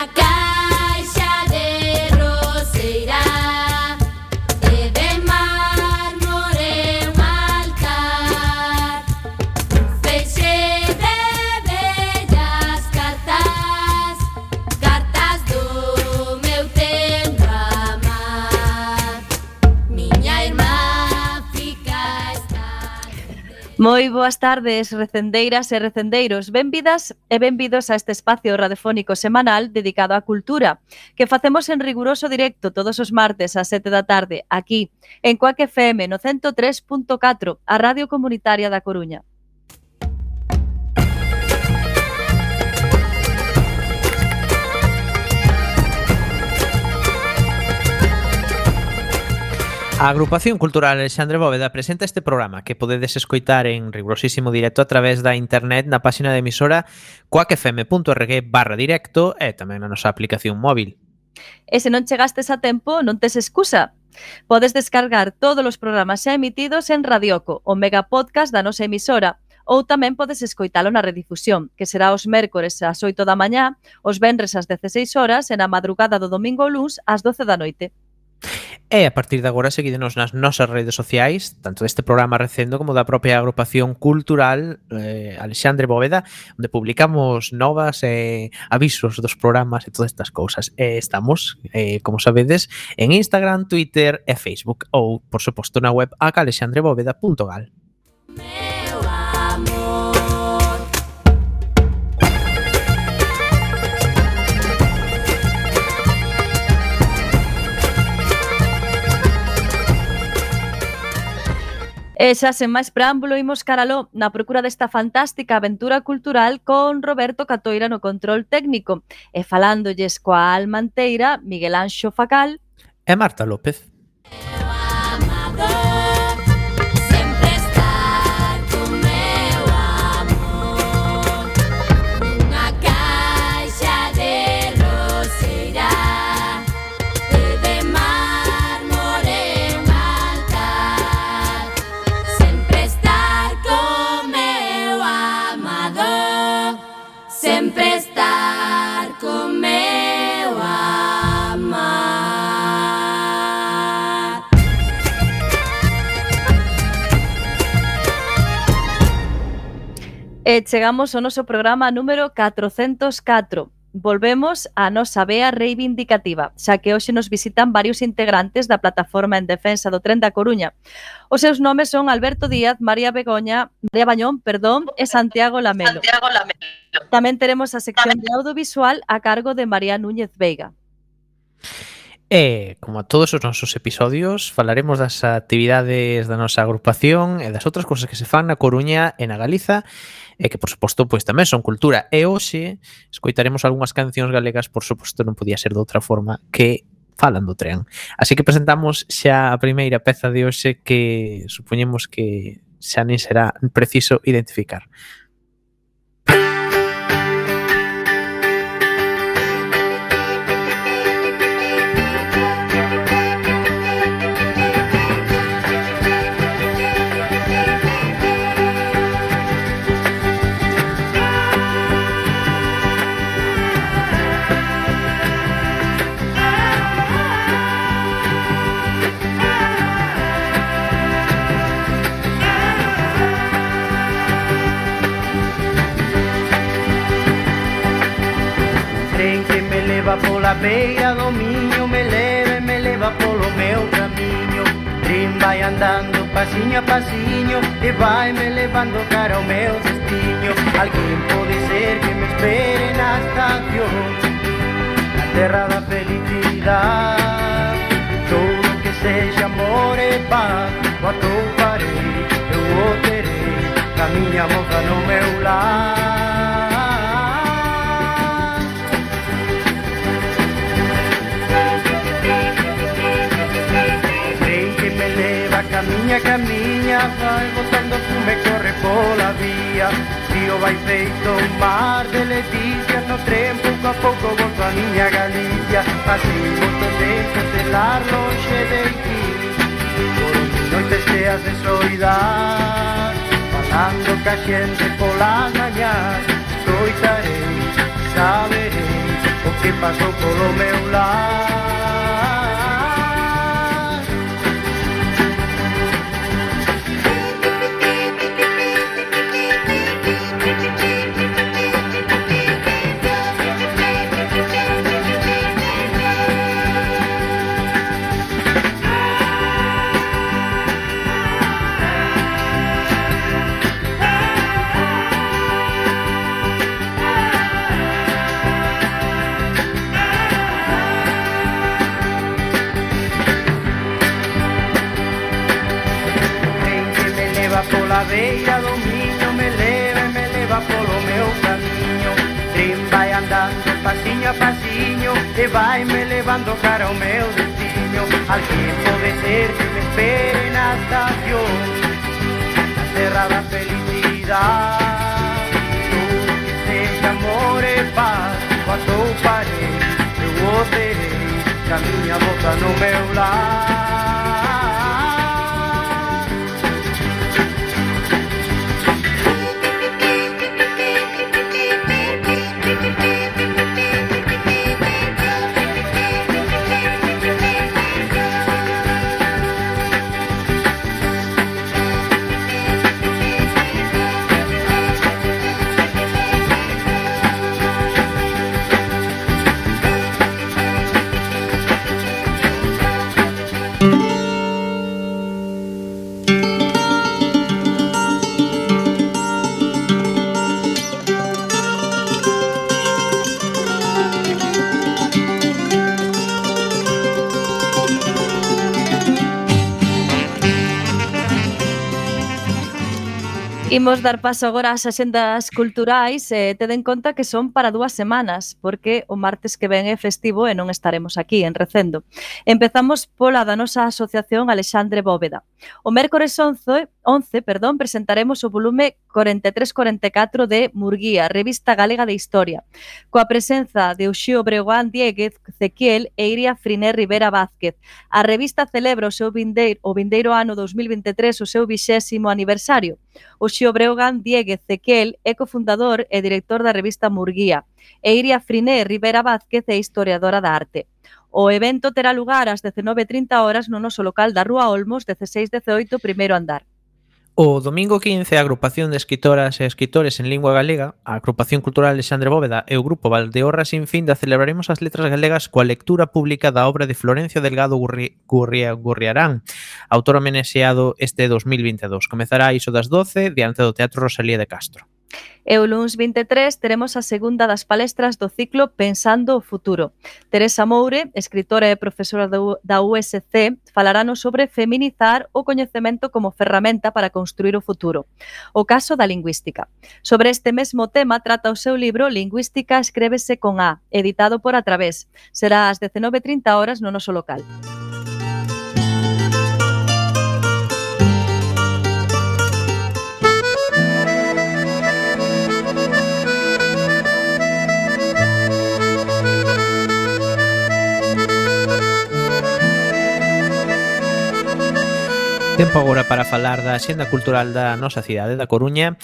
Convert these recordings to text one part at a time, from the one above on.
acá. Moi boas tardes, recendeiras e recendeiros. Benvidas e benvidos a este espacio radiofónico semanal dedicado á cultura, que facemos en riguroso directo todos os martes ás 7 da tarde, aquí, en Coac FM no 103.4, a Radio Comunitaria da Coruña. A Agrupación Cultural Alexandre Bóveda presenta este programa que podedes escoitar en rigorosísimo directo a través da internet na páxina de emisora coacfm.org barra directo e tamén na nosa aplicación móvil. E se non chegastes a tempo, non tes excusa. Podes descargar todos os programas xa emitidos en Radioco, o megapodcast da nosa emisora, ou tamén podes escoitalo na redifusión, que será os mércores ás 8 da mañá, os venres ás 16 horas e na madrugada do domingo ou luns ás 12 da noite. E a partir de agora seguídenos nas nosas redes sociais, tanto deste programa recendo como da propia agrupación cultural eh, Alexandre Bóveda, onde publicamos novas eh, avisos dos programas e todas estas cousas. E estamos, eh, como sabedes, en Instagram, Twitter e Facebook, ou, por suposto, na web acalexandrebóveda.gal. E xa sen máis preámbulo imos caraló na procura desta fantástica aventura cultural con Roberto Catoira no control técnico e falándolles coa almanteira Miguel Anxo Facal e Marta López. E chegamos ao noso programa número 404. Volvemos á nosa vea reivindicativa, xa que hoxe nos visitan varios integrantes da plataforma en defensa do tren da Coruña. Os seus nomes son Alberto Díaz, María Begoña, María Bañón, perdón, e Santiago Lamelo. Santiago Lamelo. Tamén teremos a sección de audiovisual a cargo de María Núñez Veiga. E, como a todos os nosos episodios, falaremos das actividades da nosa agrupación e das outras cousas que se fan na Coruña e na Galiza e que, por suposto, pois tamén son cultura. E hoxe escoitaremos algunhas cancións galegas, por suposto, non podía ser de outra forma, que falan do tren. Así que presentamos xa a primeira peza de hoxe que supoñemos que xa nin será preciso identificar. Vai feito un mar de leticia No tren pouco a pouco volto a miña Galicia Así volto dentro de lar longe de ti noites cheas de soidad Falando ca xente polas mañas Escoitarei, saberei O que pasou polo meu lar llevando caramel de simio al tiempo de ser que me espera en la estación. La cerrada felicidad, dulces amores, paz, quando parei, eu operei, que a minha volta no meu lar. Imos dar paso agora ás axendas culturais e eh, ted en conta que son para dúas semanas, porque o martes que ven é festivo e non estaremos aquí en Recendo. Empezamos pola da nosa asociación Alexandre Bóveda. O mércores 11 11, perdón, presentaremos o volume 43-44 de Murguía, Revista Galega de Historia, coa presenza de Uxío Breguán Dieguez Zequiel e Iria Friné Rivera Vázquez. A revista celebra o seu vindeiro, o vindeiro ano 2023 o seu vixésimo aniversario. Uxío Breogán Dieguez Zequiel é cofundador e director da revista Murguía e Iria Friné Rivera Vázquez é historiadora da arte. O evento terá lugar ás 19.30 horas no noso local da Rúa Olmos, 16-18, primeiro andar. O domingo 15, a agrupación de escritoras e escritores en lingua galega, a agrupación cultural Alexandre Bóveda e o grupo Valdeorra sin fin da celebraremos as letras galegas coa lectura pública da obra de Florencio Delgado Gurri, Gurria, Gurriarán, autor homenaxeado este 2022. Comezará iso das 12 diante do Teatro Rosalía de Castro. E o luns 23 teremos a segunda das palestras do ciclo Pensando o Futuro. Teresa Moure, escritora e profesora da USC, falarános sobre feminizar o coñecemento como ferramenta para construir o futuro. O caso da lingüística. Sobre este mesmo tema trata o seu libro Lingüística escrévese con A, editado por Através. Será ás 19.30 horas no noso local. Tempo agora para falar da xenda cultural da nosa cidade da Coruña.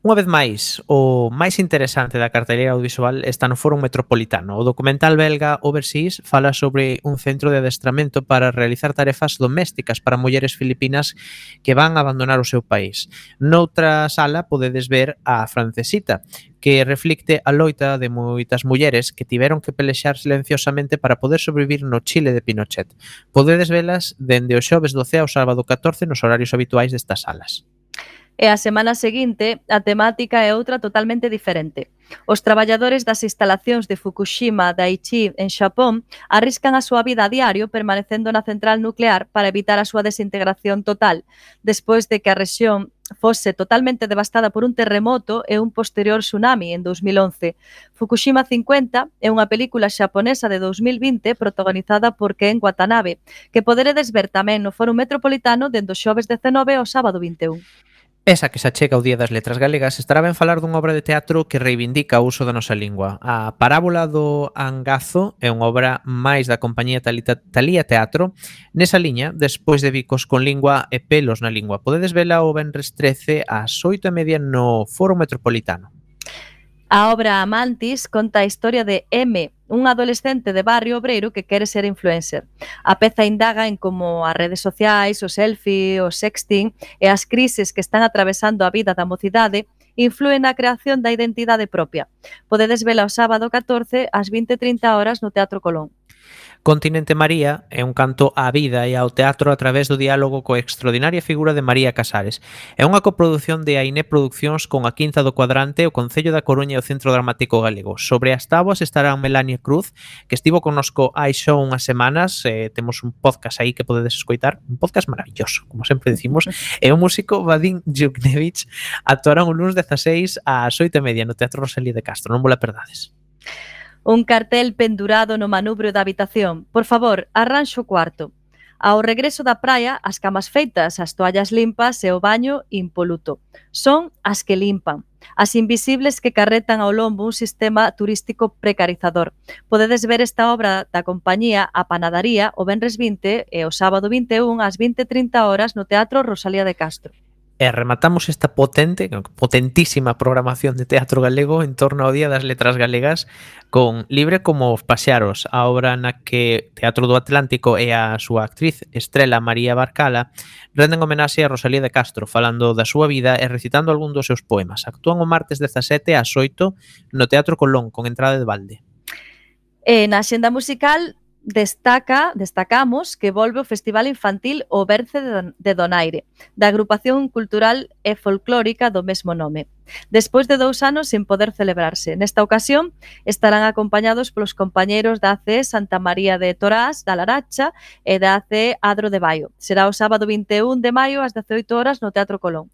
Unha vez máis, o máis interesante da carteleira audiovisual está no Foro Metropolitano. O documental belga Overseas fala sobre un centro de adestramento para realizar tarefas domésticas para mulleres filipinas que van a abandonar o seu país. Noutra sala podedes ver a Francesita, que reflicte a loita de moitas mulleres que tiveron que pelexar silenciosamente para poder sobrevivir no Chile de Pinochet. Podedes velas dende o xoves 12 ao sábado 14 nos horarios habituais destas salas e a semana seguinte a temática é outra totalmente diferente. Os traballadores das instalacións de Fukushima Daiichi en Xapón arriscan a súa vida a diario permanecendo na central nuclear para evitar a súa desintegración total, despois de que a rexión fose totalmente devastada por un terremoto e un posterior tsunami en 2011. Fukushima 50 é unha película xaponesa de 2020 protagonizada por Ken Watanabe, que poderedes ver tamén no Foro Metropolitano dende o xoves 19 ao sábado 21. Esa que se achega ao Día das Letras Galegas estará ben falar dunha obra de teatro que reivindica o uso da nosa lingua. A Parábola do Angazo é unha obra máis da compañía Talita, Talía Teatro. Nesa liña, despois de bicos con lingua e pelos na lingua, podedes vela o Benres 13 ás 8 e media no Foro Metropolitano. A obra Amantis conta a historia de M, un adolescente de barrio obreiro que quere ser influencer. A peza indaga en como as redes sociais, o selfie, o sexting e as crises que están atravesando a vida da mocidade influen na creación da identidade propia. Podedes vela o sábado 14 ás 20.30 horas no Teatro Colón. Continente María é un canto á vida e ao teatro a través do diálogo co extraordinaria figura de María Casares. É unha coprodución de Aine Produccións con a Quinta do Cuadrante, o Concello da Coruña e o Centro Dramático Galego. Sobre as táboas estarán Melania Cruz, que estivo connosco hai xo unhas semanas, eh, temos un podcast aí que podedes escoitar, un podcast maravilloso, como sempre decimos, e o músico Vadim Djuknevich actuará o lunes 16 ás 8 e media no Teatro Rosalía de Castro, non vola perdades un cartel pendurado no manubrio da habitación. Por favor, arranxo o cuarto. Ao regreso da praia, as camas feitas, as toallas limpas e o baño impoluto. Son as que limpan, as invisibles que carretan ao lombo un sistema turístico precarizador. Podedes ver esta obra da compañía A Panadaría o Benres 20 e o sábado 21 ás 20.30 horas no Teatro Rosalía de Castro. E rematamos esta potente, potentísima programación de teatro galego en torno ao Día das Letras Galegas con Libre como os paxaros, a obra na que Teatro do Atlántico e a súa actriz estrela María Barcala renden homenaxe a Rosalía de Castro falando da súa vida e recitando algún dos seus poemas. Actúan o martes 17 ás 8 no Teatro Colón con entrada de balde. E na xenda musical destaca, destacamos que volve o Festival Infantil O Berce de Donaire, da agrupación cultural e folclórica do mesmo nome. Despois de dous anos sen poder celebrarse, nesta ocasión estarán acompañados polos compañeiros da ACE Santa María de Torás, da Laracha e da ACE Adro de Baio. Será o sábado 21 de maio ás 18 horas no Teatro Colón.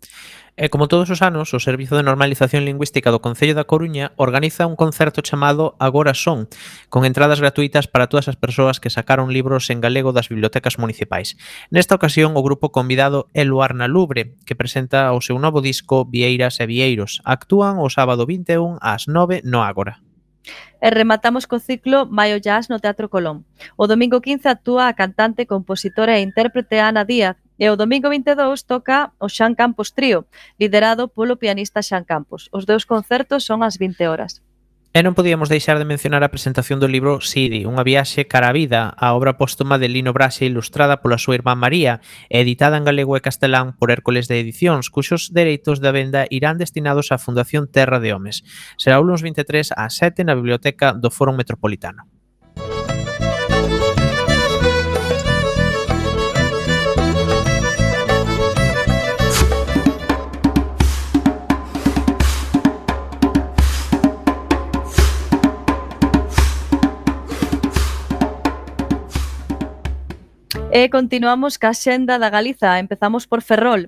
E como todos os anos, o Servizo de Normalización Lingüística do Concello da Coruña organiza un concerto chamado Agora Son, con entradas gratuitas para todas as persoas que sacaron libros en galego das bibliotecas municipais. Nesta ocasión, o grupo convidado é Luarna Lubre, que presenta o seu novo disco Vieiras e Vieiros. Actúan o sábado 21 ás 9 no Ágora. E rematamos co ciclo Maio Jazz no Teatro Colón. O domingo 15 actúa a cantante, compositora e intérprete Ana Díaz, E o domingo 22 toca o Xan Campos Trío, liderado polo pianista Xan Campos. Os dous concertos son ás 20 horas. E non podíamos deixar de mencionar a presentación do libro Siri, unha viaxe cara a vida, a obra póstuma de Lino Braxe ilustrada pola súa irmá María, editada en galego e castelán por Hércules de Edicións, cuxos dereitos da venda irán destinados á Fundación Terra de Homes. Será o lunes 23 ás 7 na Biblioteca do Foro Metropolitano. E continuamos ca xenda da Galiza. Empezamos por Ferrol.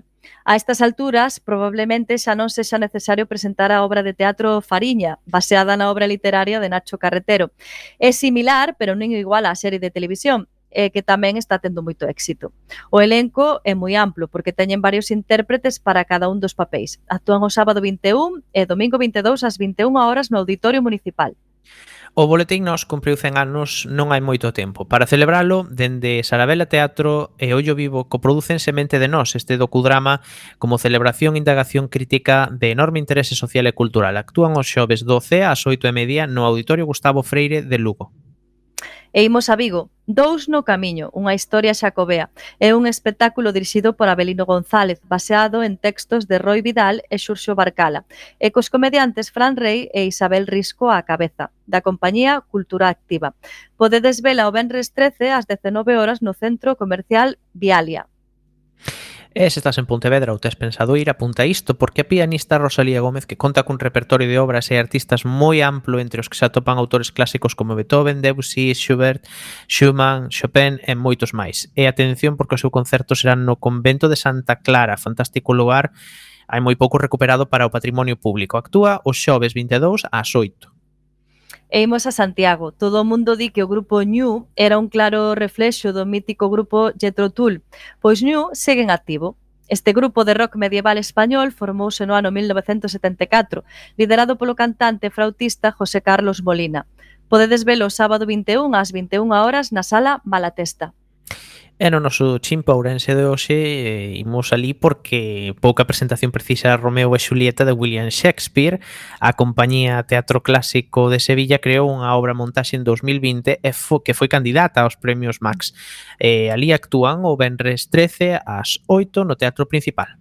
A estas alturas, probablemente xa non sexa necesario presentar a obra de teatro Fariña, baseada na obra literaria de Nacho Carretero. É similar, pero non igual á serie de televisión, e que tamén está tendo moito éxito. O elenco é moi amplo, porque teñen varios intérpretes para cada un dos papéis. Actúan o sábado 21 e domingo 22 ás 21 horas no Auditorio Municipal. O Boletín Nos cumpriu 100 anos non hai moito tempo. Para celebralo, dende Sarabela Teatro e Ollo Vivo coproducen Semente de Nos, este docudrama como celebración e indagación crítica de enorme interese social e cultural. Actúan os xoves 12 ás 8 e media no Auditorio Gustavo Freire de Lugo. E imos a Vigo, Dous no camiño, unha historia xacobea, é un espectáculo dirixido por Abelino González, baseado en textos de Roy Vidal e Xurxo Barcala, e cos comediantes Fran Rey e Isabel Risco á cabeza, da compañía Cultura Activa. Podedes vela o Benres 13 ás 19 horas no Centro Comercial Vialia. E se estás en Pontevedra ou tes pensado ir, apunta isto, porque a pianista Rosalía Gómez, que conta cun repertorio de obras e artistas moi amplo entre os que se atopan autores clásicos como Beethoven, Debussy, Schubert, Schumann, Chopin e moitos máis. E atención, porque o seu concerto será no convento de Santa Clara, fantástico lugar hai moi pouco recuperado para o patrimonio público. Actúa o xoves 22 ás 8. E imos a Santiago. Todo o mundo di que o grupo New era un claro reflexo do mítico grupo Jethro Tull, pois New segue en activo. Este grupo de rock medieval español formouse no ano 1974, liderado polo cantante frautista José Carlos Molina. Podedes velo sábado 21 ás 21 horas na sala Malatesta. E no noso chimpa ourense de hoxe eh, imos ali porque pouca presentación precisa Romeo e Julieta de William Shakespeare. A compañía Teatro Clásico de Sevilla creou unha obra montaxe en 2020 e fo, que foi candidata aos premios Max. Eh, ali actúan o Benres 13 ás 8 no Teatro Principal.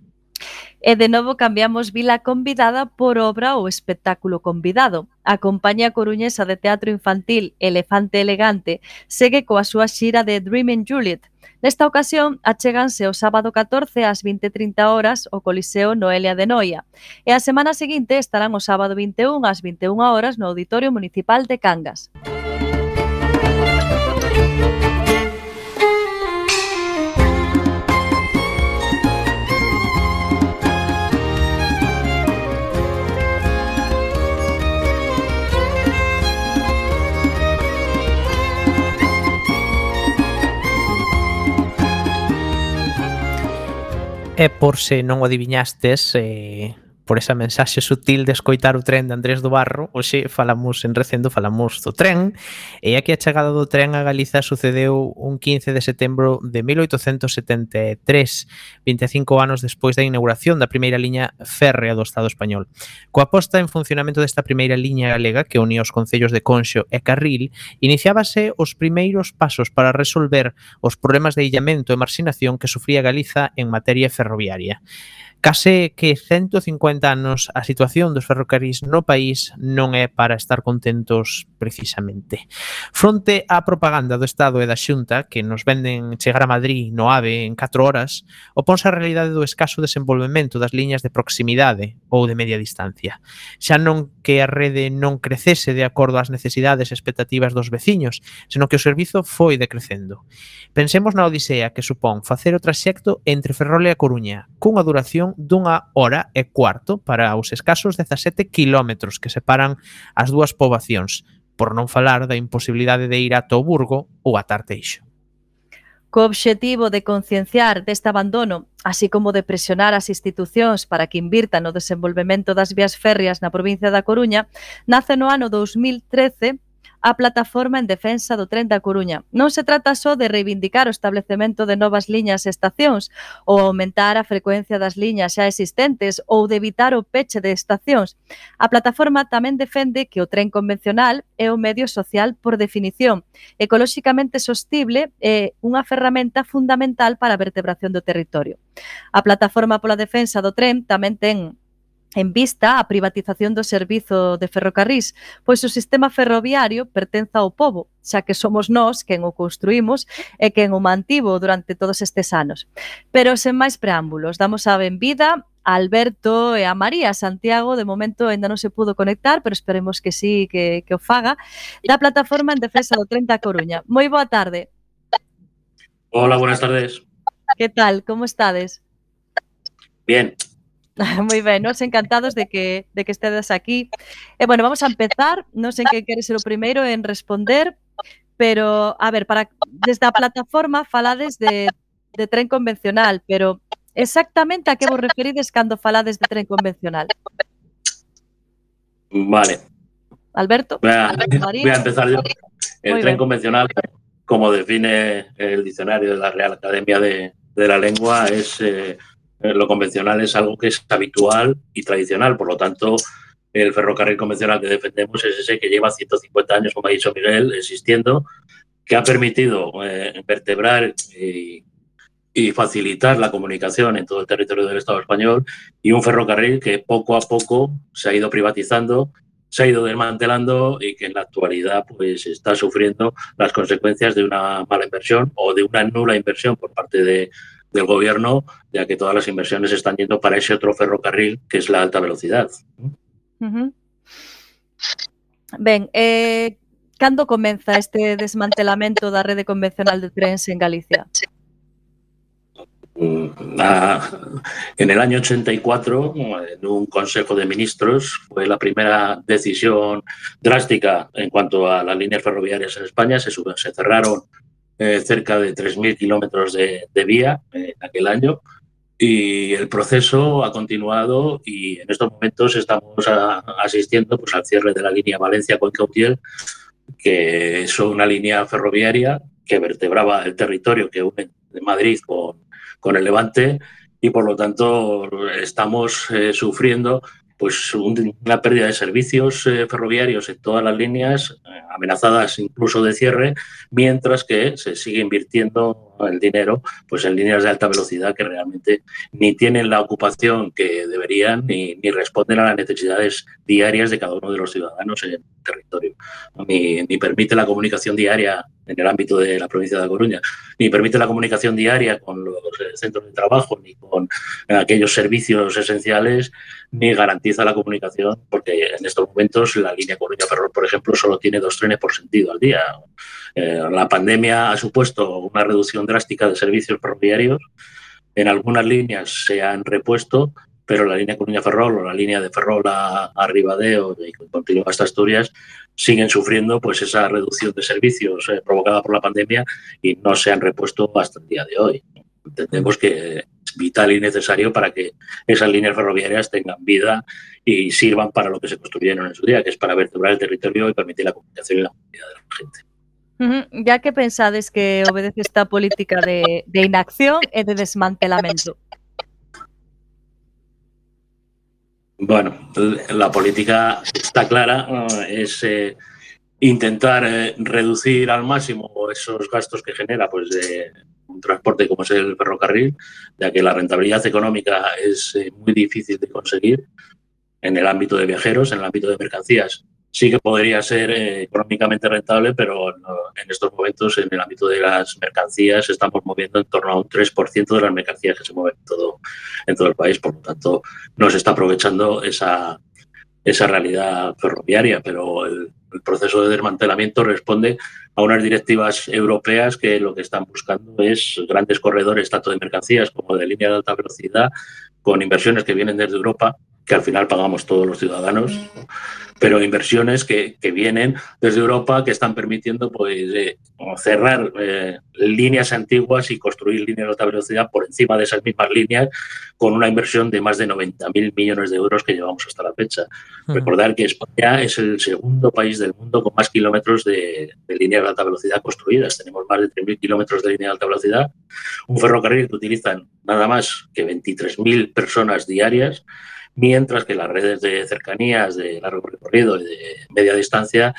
E de novo cambiamos vila convidada por obra ou espectáculo convidado. A compañía coruñesa de teatro infantil Elefante Elegante segue coa súa xira de Dreaming Juliet, Nesta ocasión, achéganse o sábado 14 ás 20.30 horas o Coliseo Noelia de Noia e a semana seguinte estarán o sábado 21 ás 21 horas no Auditorio Municipal de Cangas. Música E por se non o adiviñastes, eh, por esa mensaxe sutil de escoitar o tren de Andrés do Barro, hoxe falamos en Recendo, falamos do tren, e aquí a chegada do tren a Galiza sucedeu un 15 de setembro de 1873, 25 anos despois da inauguración da primeira liña férrea do Estado español. Coa posta en funcionamento desta primeira liña galega que unía os concellos de Conxo e Carril, iniciábase os primeiros pasos para resolver os problemas de illamento e marxinación que sufría Galiza en materia ferroviaria. Case que 150 anos a situación dos ferrocarrís no país non é para estar contentos precisamente. Fronte á propaganda do Estado e da Xunta que nos venden chegar a Madrid no AVE en 4 horas, oponse a realidade do escaso desenvolvemento das liñas de proximidade ou de media distancia. Xa non que a rede non crecese de acordo ás necesidades e expectativas dos veciños, senón que o servizo foi decrecendo. Pensemos na odisea que supón facer o traxecto entre Ferrol e a Coruña, cunha duración duración dunha hora e cuarto para os escasos 17 kilómetros que separan as dúas poboacións, por non falar da imposibilidade de ir a Toburgo ou a Tarteixo. Co obxectivo de concienciar deste abandono, así como de presionar as institucións para que invirtan no desenvolvemento das vías férreas na provincia da Coruña, nace no ano 2013 a plataforma en defensa do tren da Coruña. Non se trata só de reivindicar o establecemento de novas liñas e estacións ou aumentar a frecuencia das liñas xa existentes ou de evitar o peche de estacións. A plataforma tamén defende que o tren convencional é o medio social por definición, ecolóxicamente sostible e unha ferramenta fundamental para a vertebración do territorio. A plataforma pola defensa do tren tamén ten en vista á privatización do servizo de ferrocarrís, pois o sistema ferroviario pertenza ao povo, xa que somos nós quen o construímos e quen o mantivo durante todos estes anos. Pero sen máis preámbulos, damos a benvida a Alberto e a María Santiago, de momento ainda non se pudo conectar, pero esperemos que sí que, que o faga, da plataforma en defensa do 30 Coruña. Moi boa tarde. Hola, buenas tardes. Que tal? Como estades? Bien, Moi ben, nos encantados de que, de que estedes aquí. E bueno, vamos a empezar, non sei que queres ser o primeiro en responder, pero, a ver, para desde a plataforma falades de, de tren convencional, pero exactamente a que vos referides cando falades de tren convencional? Vale. Alberto? Voy a, voy a empezar yo. El Muy tren bien. convencional, como define el diccionario de la Real Academia de, de la Lengua, es eh, Eh, lo convencional es algo que es habitual y tradicional, por lo tanto, el ferrocarril convencional que defendemos es ese que lleva 150 años, como ha dicho Miguel, existiendo, que ha permitido eh, vertebrar y, y, facilitar la comunicación en todo el territorio del Estado español y un ferrocarril que poco a poco se ha ido privatizando, se ha ido desmantelando y que en la actualidad pues está sufriendo las consecuencias de una mala inversión o de una nula inversión por parte de, del gobierno, ya que todas las inversiones están yendo para ese otro ferrocarril que es la alta velocidad. Uh -huh. Ben, eh, cando comeza este desmantelamento da rede convencional de trens en Galicia? Mm, en el año 84, en un Consejo de Ministros, fue la primera decisión drástica en cuanto a las líneas ferroviarias en España. Se, se cerraron eh, cerca de 3.000 kilómetros de, vía en aquel año. Y el proceso ha continuado y en estos momentos estamos asistiendo pues, al cierre de la línea Valencia-Cuenca-Utiel, que es una línea ferroviaria que vertebraba el territorio que une Madrid con, con el Levante. Y por lo tanto estamos eh, sufriendo pues una pérdida de servicios eh, ferroviarios en todas las líneas, eh, amenazadas incluso de cierre, mientras que se sigue invirtiendo el dinero pues en líneas de alta velocidad que realmente ni tienen la ocupación que deberían ni, ni responden a las necesidades diarias de cada uno de los ciudadanos en el territorio. Ni, ni permite la comunicación diaria en el ámbito de la provincia de La Coruña, ni permite la comunicación diaria con los centros de trabajo, ni con aquellos servicios esenciales, ni garantiza la comunicación, porque en estos momentos la línea Coruña-Ferrol, por ejemplo, solo tiene dos trenes por sentido al día. Eh, la pandemia ha supuesto una reducción drástica de servicios ferroviarios. En algunas líneas se han repuesto, pero la línea Coruña-Ferrol o la línea de Ferrol a, a Ribadeo y continúa hasta Asturias siguen sufriendo pues esa reducción de servicios eh, provocada por la pandemia y no se han repuesto hasta el día de hoy. Entendemos que es vital y necesario para que esas líneas ferroviarias tengan vida y sirvan para lo que se construyeron en su día, que es para vertebrar el territorio y permitir la comunicación y la movilidad de la gente. Ya que pensades que obedece esta política de, de inacción e de desmantelamento? Bueno, la política está clara, es eh, intentar eh, reducir al máximo esos gastos que genera pues, de un transporte como es el ferrocarril, ya que la rentabilidad económica es eh, muy difícil de conseguir en el ámbito de viajeros, en el ámbito de mercancías sí que podría ser eh, económicamente rentable, pero en estos momentos en el ámbito de las mercancías estamos moviendo en torno a un 3% de las mercancías que se mueven en todo, en todo el país. Por lo tanto, no se está aprovechando esa, esa realidad ferroviaria, pero el, el proceso de desmantelamiento responde a unas directivas europeas que lo que están buscando es grandes corredores, tanto de mercancías como de línea de alta velocidad, con inversiones que vienen desde Europa, que al final pagamos todos los ciudadanos, pero inversiones que, que vienen desde Europa que están permitiendo pues, eh, cerrar eh, líneas antiguas y construir líneas de alta velocidad por encima de esas mismas líneas con una inversión de más de 90.000 millones de euros que llevamos hasta la fecha. Uh -huh. Recordar que España es el segundo país del mundo con más kilómetros de, de líneas de alta velocidad construidas. Tenemos más de 3.000 kilómetros de línea de alta velocidad, un ferrocarril que utilizan nada más que 23.000 personas diarias mientras que las redes de cercanías, de largo recorrido y de media distancia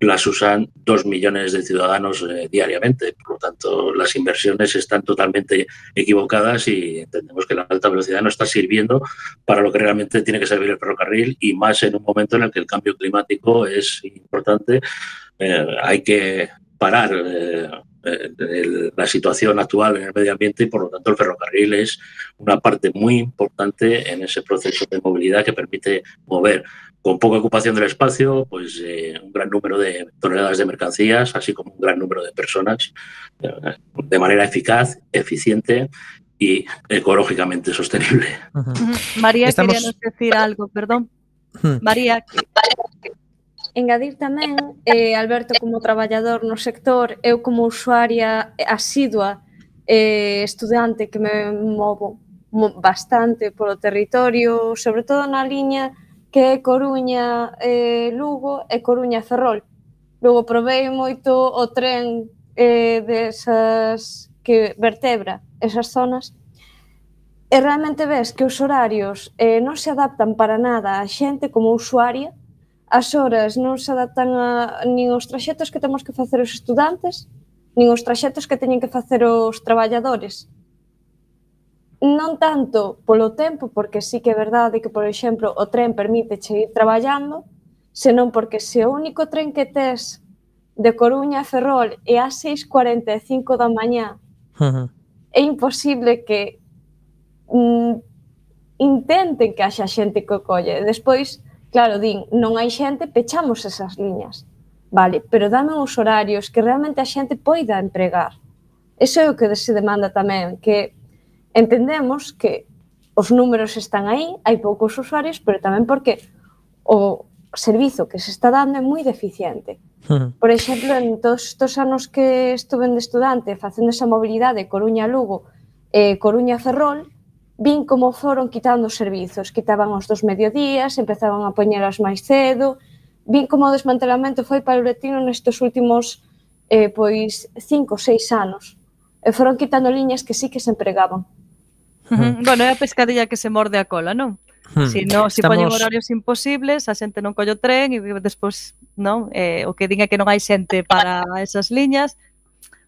las usan dos millones de ciudadanos eh, diariamente. Por lo tanto, las inversiones están totalmente equivocadas y entendemos que la alta velocidad no está sirviendo para lo que realmente tiene que servir el ferrocarril y más en un momento en el que el cambio climático es importante. Eh, hay que parar eh, eh, la situación actual en el medio ambiente y por lo tanto el ferrocarril es una parte muy importante en ese proceso de movilidad que permite mover con poca ocupación del espacio, pues eh, un gran número de toneladas de mercancías, así como un gran número de personas, eh, de manera eficaz, eficiente y ecológicamente sostenible. Uh -huh. María, Estamos... queríamos decir algo, perdón. -huh. María, Engadir tamén, eh, Alberto como traballador no sector, eu como usuaria asidua, eh, estudante que me movo bastante polo territorio, sobre todo na liña que é Coruña eh, Lugo e Coruña Ferrol. Logo provei moito o tren eh, desas que vertebra esas zonas e realmente ves que os horarios eh, non se adaptan para nada á xente como usuaria as horas non se adaptan a nin aos traxetos que temos que facer os estudantes, nin os traxetos que teñen que facer os traballadores. Non tanto polo tempo, porque sí que é verdade que, por exemplo, o tren permite che ir traballando, senón porque se o único tren que tes de Coruña a Ferrol é a 6.45 da mañá, uh -huh. é imposible que mm, intenten que haxa xente que o colle. Despois, Claro, din, non hai xente, pechamos esas liñas. Vale, pero dame uns horarios que realmente a xente poida empregar. Eso é o que se demanda tamén, que entendemos que os números están aí, hai poucos usuarios, pero tamén porque o servizo que se está dando é moi deficiente. Por exemplo, en todos estos anos que estuve de estudante facendo esa mobilidade Coruña-Lugo e Coruña-Ferrol, vin como foron quitando os servizos, quitaban os dos mediodías, empezaban a poñelas máis cedo, vin como o desmantelamento foi paulatino nestes últimos eh, pois cinco, seis anos. E foron quitando liñas que sí que se empregaban. Mm. bueno, é a pescadilla que se morde a cola, non? Mm. Si no, si Estamos... poñen horarios imposibles, a xente non colle o tren e despois, non? Eh, o que diga que non hai xente para esas liñas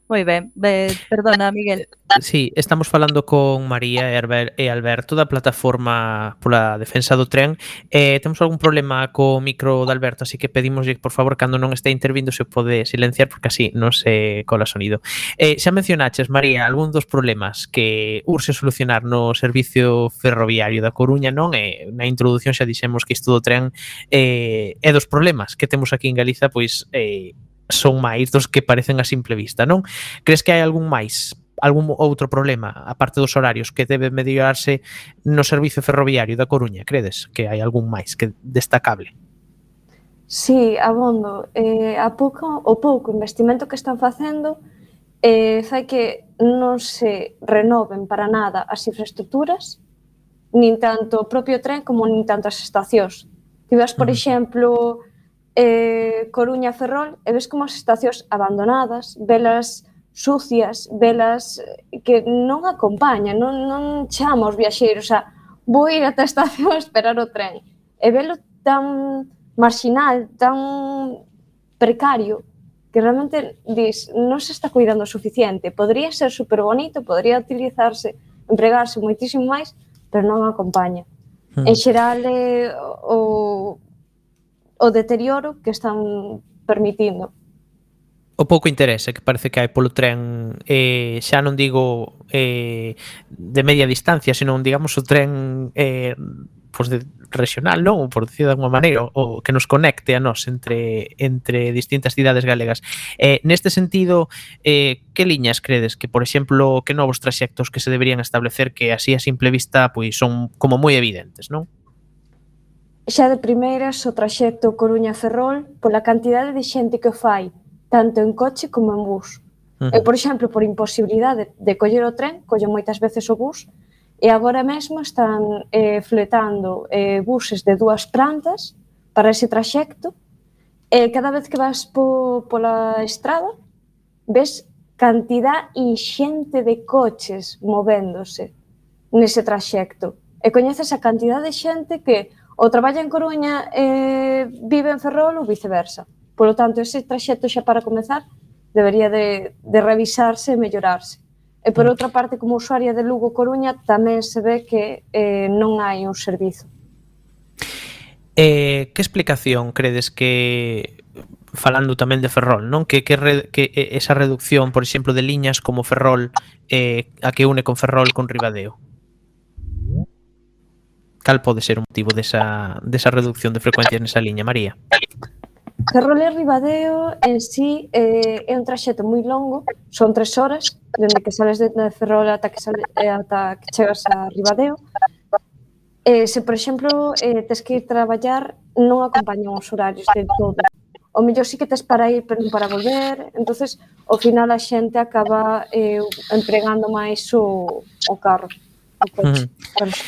Moi ben, ben, perdona, Miguel. Sí, estamos falando con María e Alberto da plataforma pola defensa do tren. Eh, temos algún problema co micro de Alberto, así que pedimos, por favor, cando non este intervindo se pode silenciar porque así non se cola sonido. Eh, xa mencionaches, María, algún dos problemas que urse solucionar no servicio ferroviario da Coruña, non? Eh, na introdución xa dixemos que isto do tren eh, é dos problemas que temos aquí en Galiza, pois eh, son máis dos que parecen a simple vista, non? Crees que hai algún máis algún outro problema, aparte dos horarios, que debe mediarse no servicio ferroviario da Coruña? Credes que hai algún máis que destacable? Sí, abondo. Eh, a pouco, o pouco investimento que están facendo eh, fai que non se renoven para nada as infraestructuras, nin tanto o propio tren como nin tanto as estacións. Tivas, por uh -huh. exemplo, eh, Coruña Ferrol e ves como as estacións abandonadas, velas sucias, velas eh, que non acompañan, non, non chama os viaxeiros a vou ir ata a estación a esperar o tren. E velo tan marxinal, tan precario, que realmente dis, non se está cuidando o suficiente. Podría ser super bonito, podría utilizarse, empregarse moitísimo máis, pero non acompaña. Hmm. En xeral, eh, o, o deterioro que están permitindo. O pouco interese que parece que hai polo tren, eh, xa non digo eh, de media distancia, senón, digamos, o tren eh, pues de, regional, non? Ou por decir de alguma maneira, o que nos conecte a nós entre entre distintas cidades galegas. Eh, neste sentido, eh, que liñas credes que, por exemplo, que novos traxectos que se deberían establecer que así a simple vista pois son como moi evidentes, non? Xa de primeiras o traxecto Coruña-Ferrol pola cantidade de xente que fai, tanto en coche como en bus. Uh -huh. Eu, por exemplo, por imposibilidade de coller o tren, collo moitas veces o bus, e agora mesmo están eh, fletando eh, buses de dúas plantas para ese traxecto, e cada vez que vas po, pola estrada, ves cantidad inxente de coches movéndose nese traxecto. E coñeces a cantidad de xente que ou traballa en Coruña e vive en Ferrol ou viceversa. Por lo tanto, ese traxecto xa para comezar debería de, de revisarse e mellorarse. E por mm. outra parte, como usuaria de Lugo Coruña, tamén se ve que eh, non hai un servizo. Eh, que explicación credes que falando tamén de Ferrol, non? Que que, re, que esa reducción, por exemplo, de liñas como Ferrol eh, a que une con Ferrol con Ribadeo. Cal pode ser o motivo desa, desa reducción de frecuencias nesa liña, María? Ferrolé Ribadeo en sí eh, é un traxecto moi longo, son tres horas, dende que sales de Ferrol ata que, sale, eh, ata que chegas a Ribadeo. Eh, se, por exemplo, eh, tes que ir traballar, non acompañan os horarios de todo. O mellor sí que tes para ir, pero non para volver. entonces ao final a xente acaba eh, empregando máis o, o carro. Pois,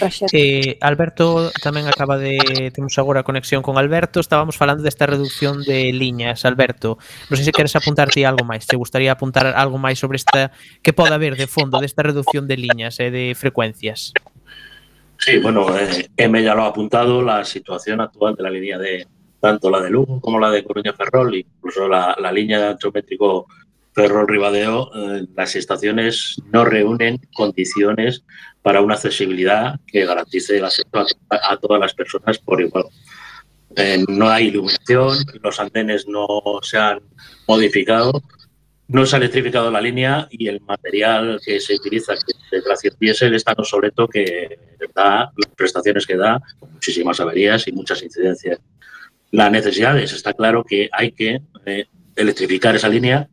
pues, eh, Alberto tamén acaba de temos agora conexión con Alberto, estábamos falando desta reducción de liñas, Alberto. Non sei se queres apuntarte algo máis, te gustaría apuntar algo máis sobre esta que pode haber de fondo desta reducción de liñas e eh, de frecuencias. Sí, bueno, eh, M ya lo ha apuntado, la situación actual de la línea de tanto la de Lugo como la de Coruña Ferrol, incluso la, la línea de antrométrico Ferrol Ribadeo, eh, las estaciones no reúnen condiciones para una accesibilidad que garantice el acceso a, a todas las personas por igual. Eh, no hay iluminación, los andenes no se han modificado, no se ha electrificado la línea y el material que se utiliza, que es de tracción diésel, es tan obsoleto que da las prestaciones que da, muchísimas averías y muchas incidencias. La necesidad es, está claro que hay que eh, electrificar esa línea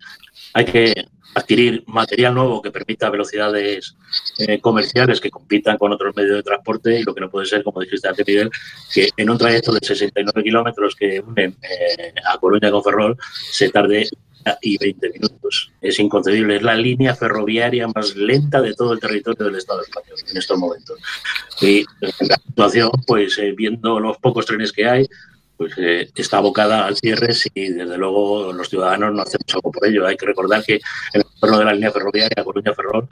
hay que adquirir material nuevo que permita velocidades eh, comerciales que compitan con otros medios de transporte y lo que no puede ser, como dijiste antes, Miguel, que en un trayecto de 69 kilómetros que unen eh, a Coruña con Ferrol se tarde y 20 minutos. Es inconcebible. Es la línea ferroviaria más lenta de todo el territorio del Estado español en estos momentos. Y la situación, pues eh, viendo los pocos trenes que hay, pues eh, está abocada al cierre si desde luego los ciudadanos no hacemos algo por ello. Hay que recordar que en el entorno de la línea ferroviaria Coruña-Ferrol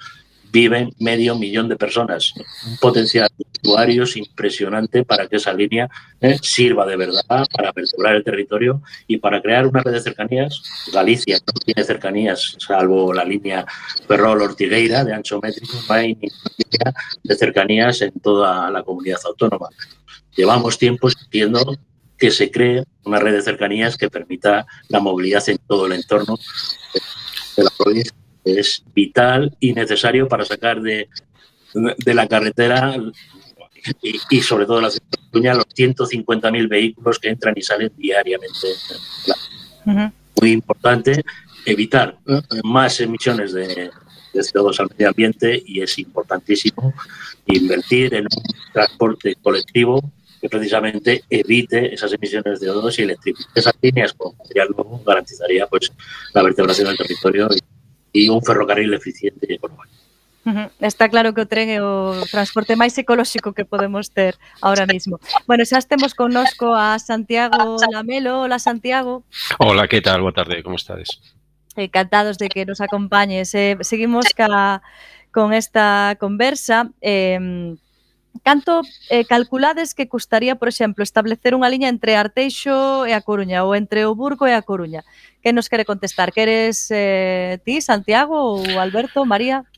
viven medio millón de personas. Un potencial de usuarios impresionante para que esa línea eh, sirva de verdad para vertebrar el territorio y para crear una red de cercanías. Galicia no tiene cercanías, salvo la línea Ferrol-Ortigueira de ancho métrico, no hay ni línea de cercanías en toda la comunidad autónoma. Llevamos tiempo sintiendo que se cree una red de cercanías que permita la movilidad en todo el entorno de la provincia es vital y necesario para sacar de, de la carretera y, y, sobre todo la ciudad los 150.000 vehículos que entran y salen diariamente. Uh -huh. Muy importante evitar más emisiones de, de CO2 al medio ambiente y es importantísimo invertir en un transporte colectivo que precisamente evite esas emisiones de O2 y electrifique esas líneas con material nuevo garantizaría pues la vertebración del territorio y, y un ferrocarril eficiente y económico. Está claro que o tren é o transporte máis ecolóxico que podemos ter ahora mismo. Bueno, xa estemos connosco a Santiago Lamelo. Hola, Santiago. Hola, que tal? Boa tarde, como estades? Encantados de que nos acompañes. Eh, seguimos ca, con esta conversa. Eh, Canto eh, calculades que custaría, por exemplo, establecer unha liña entre Arteixo e a Coruña ou entre o Burgo e a Coruña? Que nos quere contestar? Queres eh, ti, Santiago, ou Alberto, María?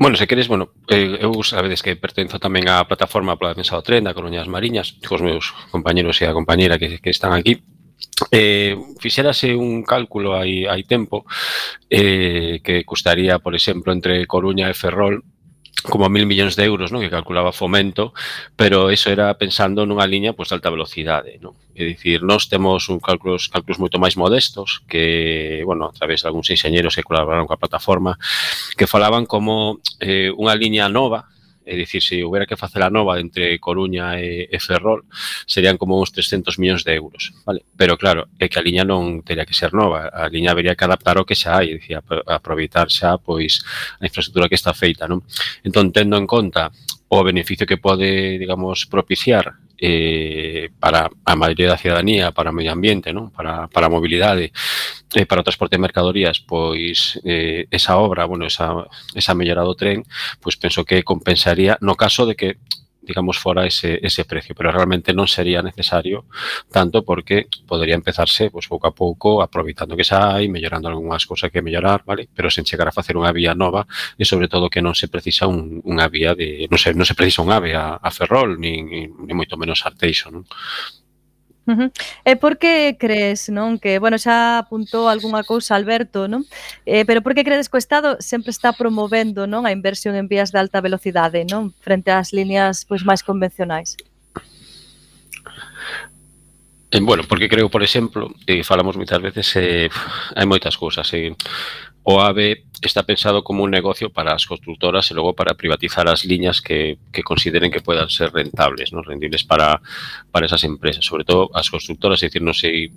Bueno, se queres, bueno, eh, eu sabedes que pertenzo tamén á plataforma pola defensa do tren da Coruñas Mariñas, cos meus compañeros e a compañera que, que están aquí. Eh, fixérase un cálculo hai, hai tempo eh, que custaría, por exemplo, entre Coruña e Ferrol como mil millóns de euros, non? que calculaba fomento, pero eso era pensando nunha liña pois, pues, de alta velocidade. Non? É dicir, nós temos un cálculos, cálculos moito máis modestos que, bueno, a través de algúns enxeñeros que colaboraron coa plataforma, que falaban como eh, unha liña nova É dicir, se houbera que facer a nova entre Coruña e, e Ferrol, serían como uns 300 millóns de euros, vale? Pero claro, é que a liña non teria que ser nova, a liña habería que adaptar o que xa hai, dicir, aproveitar xa pois a infraestructura que está feita, non? Entón, tendo en conta o beneficio que pode, digamos, propiciar eh, para a maioría da cidadanía, para o medio ambiente, non? Para, para a mobilidade, eh, para o transporte de mercadorías, pois eh, esa obra, bueno, esa, esa mellora do tren, pois penso que compensaría, no caso de que digamos, fora ese, ese precio, pero realmente non sería necesario tanto porque podría empezarse pues, pouco a pouco, aproveitando que xa hai, mellorando algunhas cousas que mellorar, vale? pero sen chegar a facer unha vía nova e sobre todo que non se precisa un, unha vía de, non se, non se precisa un ave a, a Ferrol, nin, nin moito menos Arteixo, non? Uh eh, -huh. E por que crees, non, que, bueno, xa apuntou algunha cousa Alberto, non? Eh, pero por que credes que o Estado sempre está promovendo, non, a inversión en vías de alta velocidade, non, frente ás líneas pois máis convencionais? Eh, bueno, porque creo, por exemplo, e eh, falamos moitas veces, eh, hai moitas cousas, eh, o AVE está pensado como un negocio para as constructoras e logo para privatizar as liñas que, consideren que puedan ser rentables, ¿no? rendibles para, para esas empresas, sobre todo as constructoras, é dicir, non sei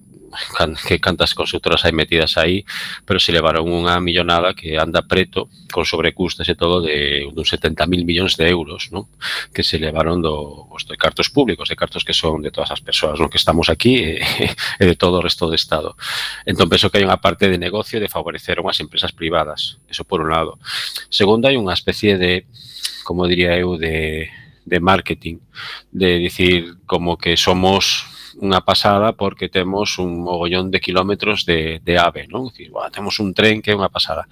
can, que cantas constructoras hai metidas aí, pero se levaron unha millonada que anda preto con sobrecustes e todo de uns 70.000 millóns de euros, non? Que se levaron do, os de cartos públicos, de cartos que son de todas as persoas, non? Que estamos aquí e, e de todo o resto do Estado. Entón, penso que hai unha parte de negocio de favorecer unhas empresas privadas, eso por un lado. Segundo, hai unha especie de, como diría eu, de de marketing, de dicir como que somos unha pasada porque temos un mogollón de kilómetros de, de AVE, non? Dicir, bueno, temos un tren que é unha pasada,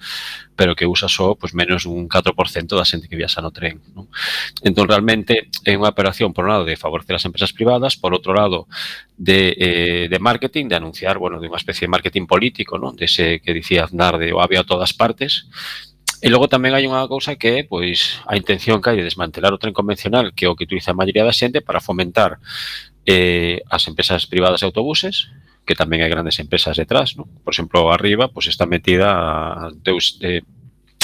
pero que usa só pues, menos un 4% da xente que viaxa no tren. Non? Entón, realmente, é unha operación, por un lado, de favorecer as empresas privadas, por outro lado, de, eh, de marketing, de anunciar, bueno, de unha especie de marketing político, non? De ese que dicía Aznar de o AVE a todas partes, E logo tamén hai unha cousa que é pois, a intención que hai de desmantelar o tren convencional que é o que utiliza a maioría da xente para fomentar eh, as empresas privadas de autobuses, que tamén hai grandes empresas detrás, ¿no? Por exemplo, arriba, pues, está metida Deus, eh,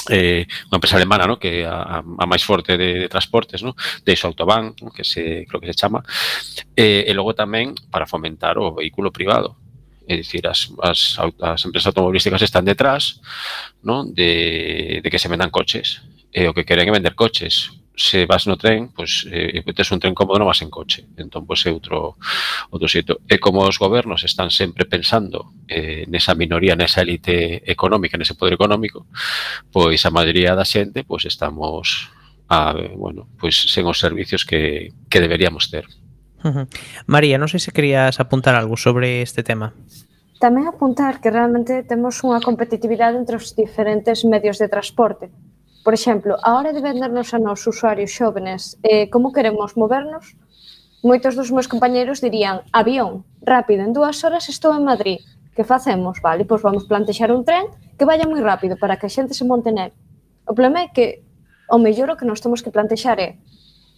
eh, unha empresa alemana, no? que a, a máis forte de, de transportes, no? de iso Autobahn, no? que se, creo que se chama, eh, e logo tamén para fomentar o vehículo privado. É dicir, as, as, as empresas automobilísticas están detrás no? de, de que se vendan coches. E o que queren é vender coches se vas no tren, pois eh, tes un tren cómodo non vas en coche. Entón, pois é outro, outro xeito. E como os gobernos están sempre pensando eh, nesa minoría, nesa élite económica, nese poder económico, pois a maioría da xente pois estamos a, bueno, pois sen os servicios que, que deberíamos ter. Uh -huh. María, non sei se querías apuntar algo sobre este tema. Tamén apuntar que realmente temos unha competitividade entre os diferentes medios de transporte por exemplo, a hora de vendernos a nos usuarios xóvenes eh, como queremos movernos, moitos dos meus compañeiros dirían avión, rápido, en dúas horas estou en Madrid, que facemos? Vale, pois vamos plantexar un tren que vaya moi rápido para que a xente se monte nel. O problema é que o mellor o que nos temos que plantexar é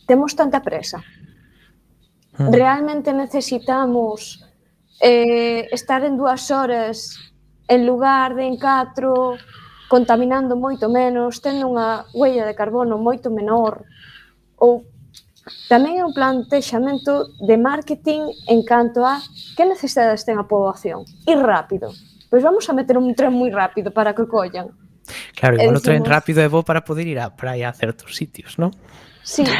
temos tanta presa. Ah. Realmente necesitamos eh, estar en dúas horas en lugar de en catro contaminando moito menos, tendo unha huella de carbono moito menor, ou tamén é un plantexamento de marketing en canto a que necesidades ten a poboación, e rápido. Pois vamos a meter un tren moi rápido para que collan. Claro, igual decimos... o tren rápido é bo para poder ir á praia a certos sitios, non? Sí.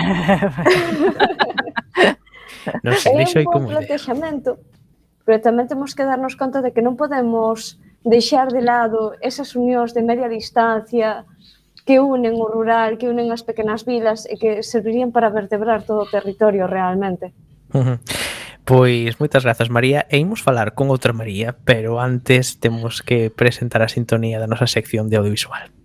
non sei, deixo aí como idea. Pero tamén temos que darnos conta de que non podemos deixar de lado esas unións de media distancia que unen o rural, que unen as pequenas vilas e que servirían para vertebrar todo o territorio realmente. Uh -huh. Pois moitas grazas María e imos falar con outra María, pero antes temos que presentar a sintonía da nosa sección de audiovisual.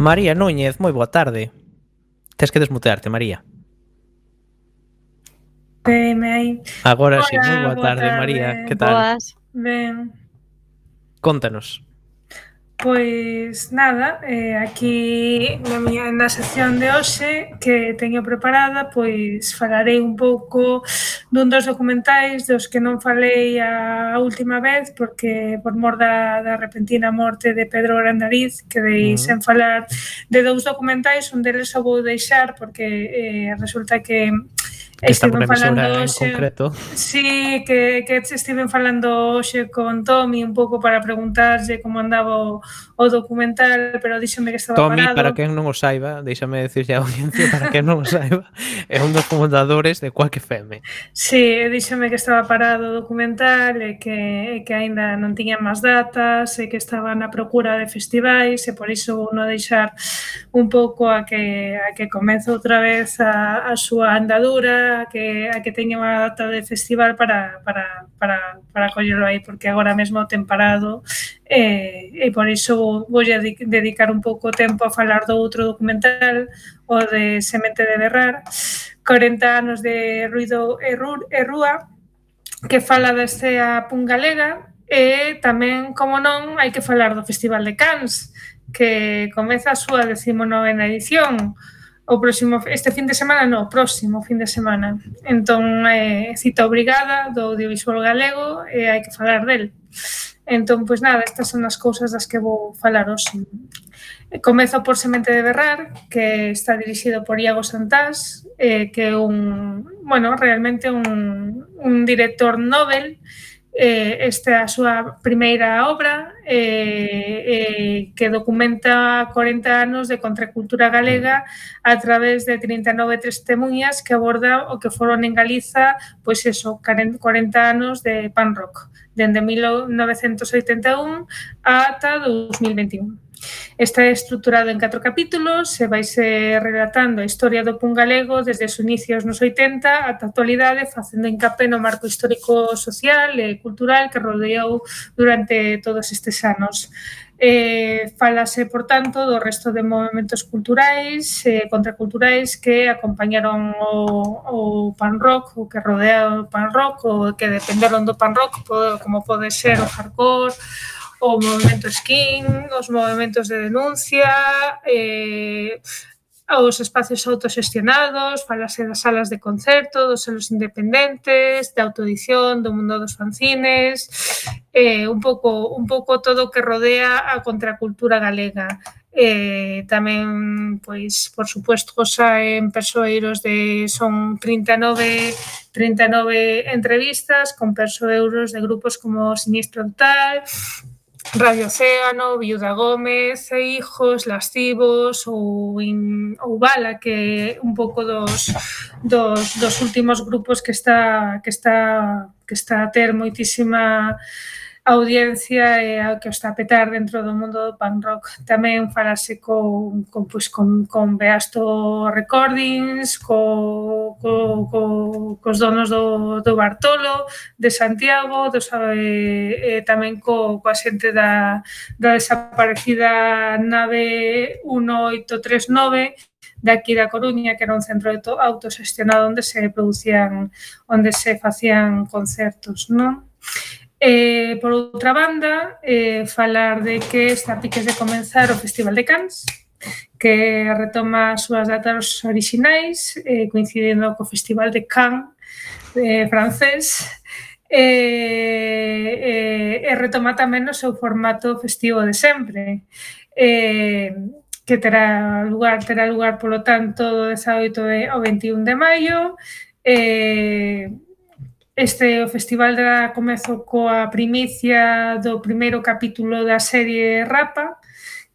María Núñez, moi boa tarde. Tes que desmutearte, María. Veme aí. Agora Hola, sí, moi boa, boa tarde, tarde, María. Que tal? Boas. Ben. Contanos. Pois nada, eh, aquí na miña na sección de hoxe que teño preparada, pois falarei un pouco dun dos documentais dos que non falei a última vez porque por mor da, da repentina morte de Pedro Grandariz quedei uh -huh. sen falar de dous documentais, un deles o vou deixar porque eh, resulta que que estiven falando hoxe, concreto. Sí, que, que estiven falando hoxe con Tommy un pouco para preguntarlle como andaba o, o documental, pero díxome que estaba Tommy, parado. Tommy, para quen non o saiba, deixame decirlle a audiencia, para quen non o saiba, é un dos fundadores de Quack FM. Sí, díxome que estaba parado o documental e que, e que aínda non tiña máis datas e que estaba na procura de festivais e por iso uno deixar un pouco a que, a que comece outra vez a, a súa andadura a que, a que teña unha data de festival para, para, para, para collelo aí, porque agora mesmo ten parado e, e por iso vou a dedicar un pouco tempo a falar do outro documental, o de Semente de Berrar, 40 anos de ruido e, rur, e rúa, que fala da escea pungalega e tamén, como non, hai que falar do Festival de Cans, que comeza a súa decimonovena edición, o próximo este fin de semana, no, próximo fin de semana. Entón, eh, cita obrigada do audiovisual galego e eh, hai que falar del. Entón, pois nada, estas son as cousas das que vou falar hoxe. Comezo por Semente de Berrar, que está dirixido por Iago Santás, eh, que é un, bueno, realmente un, un director Nobel, eh, esta é a súa primeira obra eh, eh, que documenta 40 anos de contracultura galega a través de 39 testemunhas que aborda o que foron en Galiza pois eso, 40 anos de pan rock dende 1981 ata 2021. Está estruturado en catro capítulos e vaise relatando a historia do pun galego desde os inicios nos 80 ata a actualidade, facendo hincapié no marco histórico social e cultural que rodeou durante todos estes anos. Eh, falase, por tanto, do resto de movimentos culturais e eh, contraculturais que acompañaron o, o pan rock, o que rodea o pan rock, o que dependeron do pan rock, como pode ser o hardcore, o movimento skin, os movimentos de denuncia, eh, os espacios autoxestionados, falase das salas de concerto, dos selos independentes, de autoedición, do mundo dos fanzines, eh, un pouco un pouco todo o que rodea a contracultura galega. Eh, tamén, pois, por suposto, cosa en persoeiros de son 39 39 entrevistas con persoeiros de grupos como Sinistro Total, Radio Océano, Viuda Gómez, e Hijos, Lascivos ou, in, ou Bala, que un pouco dos, dos, dos últimos grupos que está que está que está a ter moitísima audiencia e a que está a petar dentro do mundo do punk rock. Tamén falase con, con, pues, con, con Beasto Recordings, co, co, co, cos donos do, do Bartolo, de Santiago, dos, e, e tamén co, coa xente da, da desaparecida nave 1839, de aquí da Coruña, que era un centro de autosestionado onde se producían, onde se facían concertos, non? Eh, por outra banda, eh, falar de que está a piques de comenzar o Festival de Cans, que retoma as súas datas orixinais, eh, coincidindo co Festival de Cannes eh, francés, e, eh, e, eh, e retoma tamén o seu formato festivo de sempre. Eh, que terá lugar, terá lugar, polo tanto, do 18 ao 21 de maio, eh, Este o festival dará comezo coa primicia do primeiro capítulo da serie Rapa,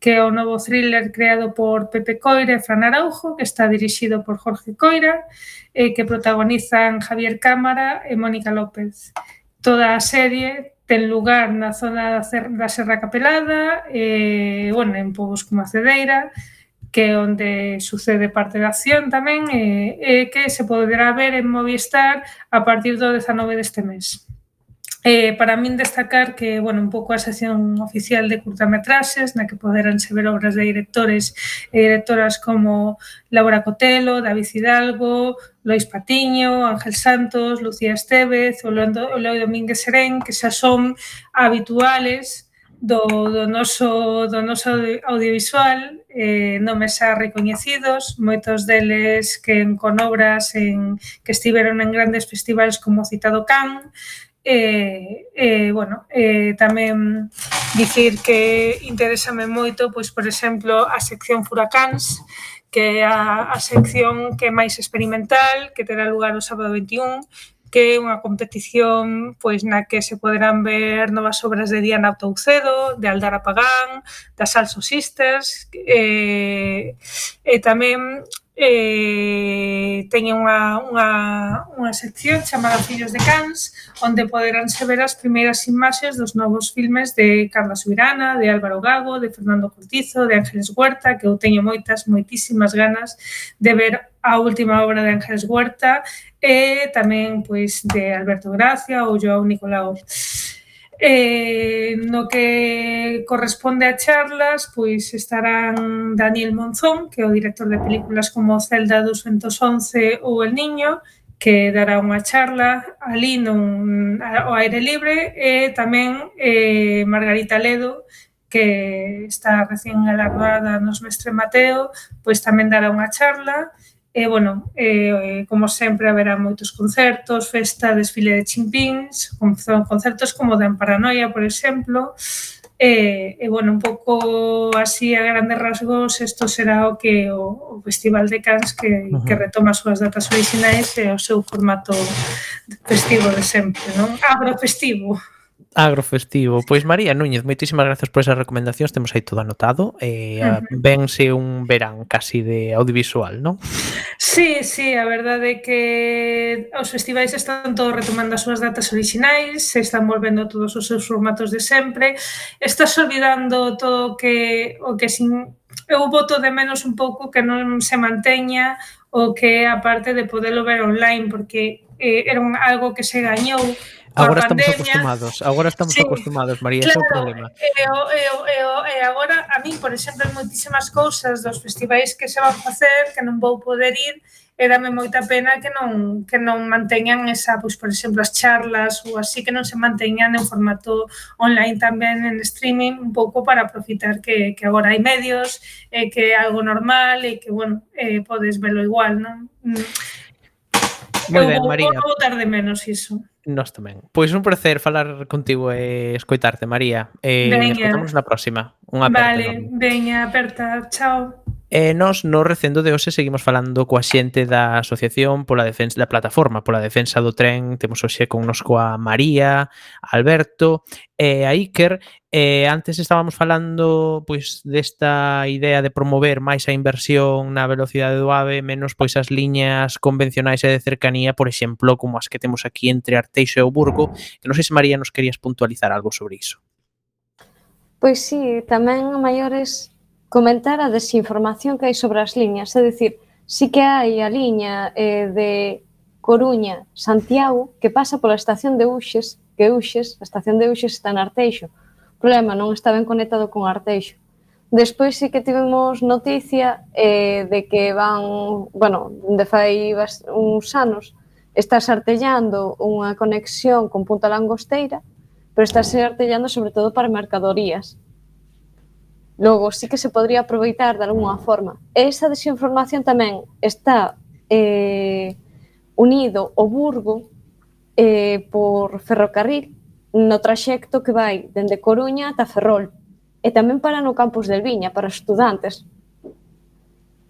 que é o novo thriller creado por Pepe Coira e Fran Araujo, que está dirixido por Jorge Coira, e que protagonizan Javier Cámara e Mónica López. Toda a serie ten lugar na zona da Serra Capelada, e, bueno, en Pobos como a Cedeira, que é onde sucede parte da acción tamén, e, e que se poderá ver en Movistar a partir do 19 deste mes. Eh, para min destacar que, bueno, un pouco a sección oficial de curtametraxes, na que poderanse ver obras de directores e directoras como Laura Cotelo, David Hidalgo, Lois Patiño, Ángel Santos, Lucía Estevez, o Loi Domínguez Serén, que xa son habituales do, do, noso, do noso audiovisual, eh, nomes xa recoñecidos, moitos deles que en conobras en, que estiveron en grandes festivales como citado Can, e, eh, eh, bueno, eh, tamén dicir que interésame moito, pois, por exemplo, a sección Furacáns, que é a, a sección que é máis experimental, que terá lugar o sábado 21, que unha competición pois na que se poderán ver novas obras de Diana Toucedo, de Aldara Pagán, das Salso Sisters, eh, e tamén eh, teñen unha, unha, unha sección chamada Fillos de Cans, onde poderánse ver as primeiras imaxes dos novos filmes de Carla Subirana, de Álvaro Gago, de Fernando Cortizo, de Ángeles Huerta, que eu teño moitas, moitísimas ganas de ver a última obra de Ángeles Huerta e tamén pois de Alberto Gracia ou Joao Nicolau. Eh, no que corresponde a charlas, pois estarán Daniel Monzón, que é o director de películas como Zelda 211 ou El Niño, que dará unha charla. Ali nun, ao aire libre, e tamén eh, Margarita Ledo, que está recién galardada nos Mestre Mateo, pois tamén dará unha charla, e E, bueno, eh, como sempre, haberá moitos concertos, festa, desfile de chimpins, concertos como de Paranoia, por exemplo, e, e, bueno, un pouco así a grandes rasgos, isto será o que o, o Festival de Cans que, uh -huh. que retoma as súas datas orixinais e o seu formato festivo de sempre, non? Ah, Agrofestivo. Agrofestivo. Pois María Núñez, moitísimas grazas por esas recomendacións, temos aí todo anotado. Eh, uh -huh. Vense un verán casi de audiovisual, non? Sí, sí, a verdade é que os festivais están todos retomando as súas datas orixinais, se están volvendo todos os seus formatos de sempre, estás olvidando todo que o que sin eu voto de menos un pouco que non se manteña o que é a parte de poderlo ver online porque eh, era un, algo que se gañou agora pandemia. estamos acostumados, agora estamos sí. acostumados, María, claro, ese é o problema. E, e, e, e agora, a min, por exemplo, moitísimas cousas dos festivais que se van facer que non vou poder ir, e dame moita pena que non que non manteñan esa, pois por exemplo, as charlas ou así que non se manteñan en formato online tamén en streaming un pouco para aproveitar que, que agora hai medios e que é algo normal e que, bueno, eh, podes verlo igual, non? Mm. Moi ben, María. Vou botar de menos iso. Nós tamén. Pois un placer falar contigo e escoitarte, María. E eh, escoitamos na próxima. Unha aperta. Vale, veña, aperta. Chao. E nós no recendo de hoxe seguimos falando coa xente da asociación pola defensa da plataforma, pola defensa do tren, temos hoxe connosco a María, a Alberto e a Iker. E antes estábamos falando pois desta idea de promover máis a inversión na velocidade do AVE, menos pois as liñas convencionais e de cercanía, por exemplo, como as que temos aquí entre Arteixo e o Burgo, que non sei se María nos querías puntualizar algo sobre iso. Pois sí, tamén a maiores comentar a desinformación que hai sobre as liñas, é dicir, sí que hai a liña eh, de Coruña, Santiago, que pasa pola estación de Uxes, que Uxes, a estación de Uxes está en Arteixo. O problema, non está ben conectado con Arteixo. Despois sí que tivemos noticia eh, de que van, bueno, de fai uns anos, está artellando unha conexión con Punta Langosteira, pero está artellando sobre todo para mercadorías. Logo, sí que se podría aproveitar de alguna forma. Esa desinformación tamén está eh, unido o Burgo eh, por ferrocarril no traxecto que vai dende Coruña ata Ferrol e tamén para no campus del Viña para estudantes.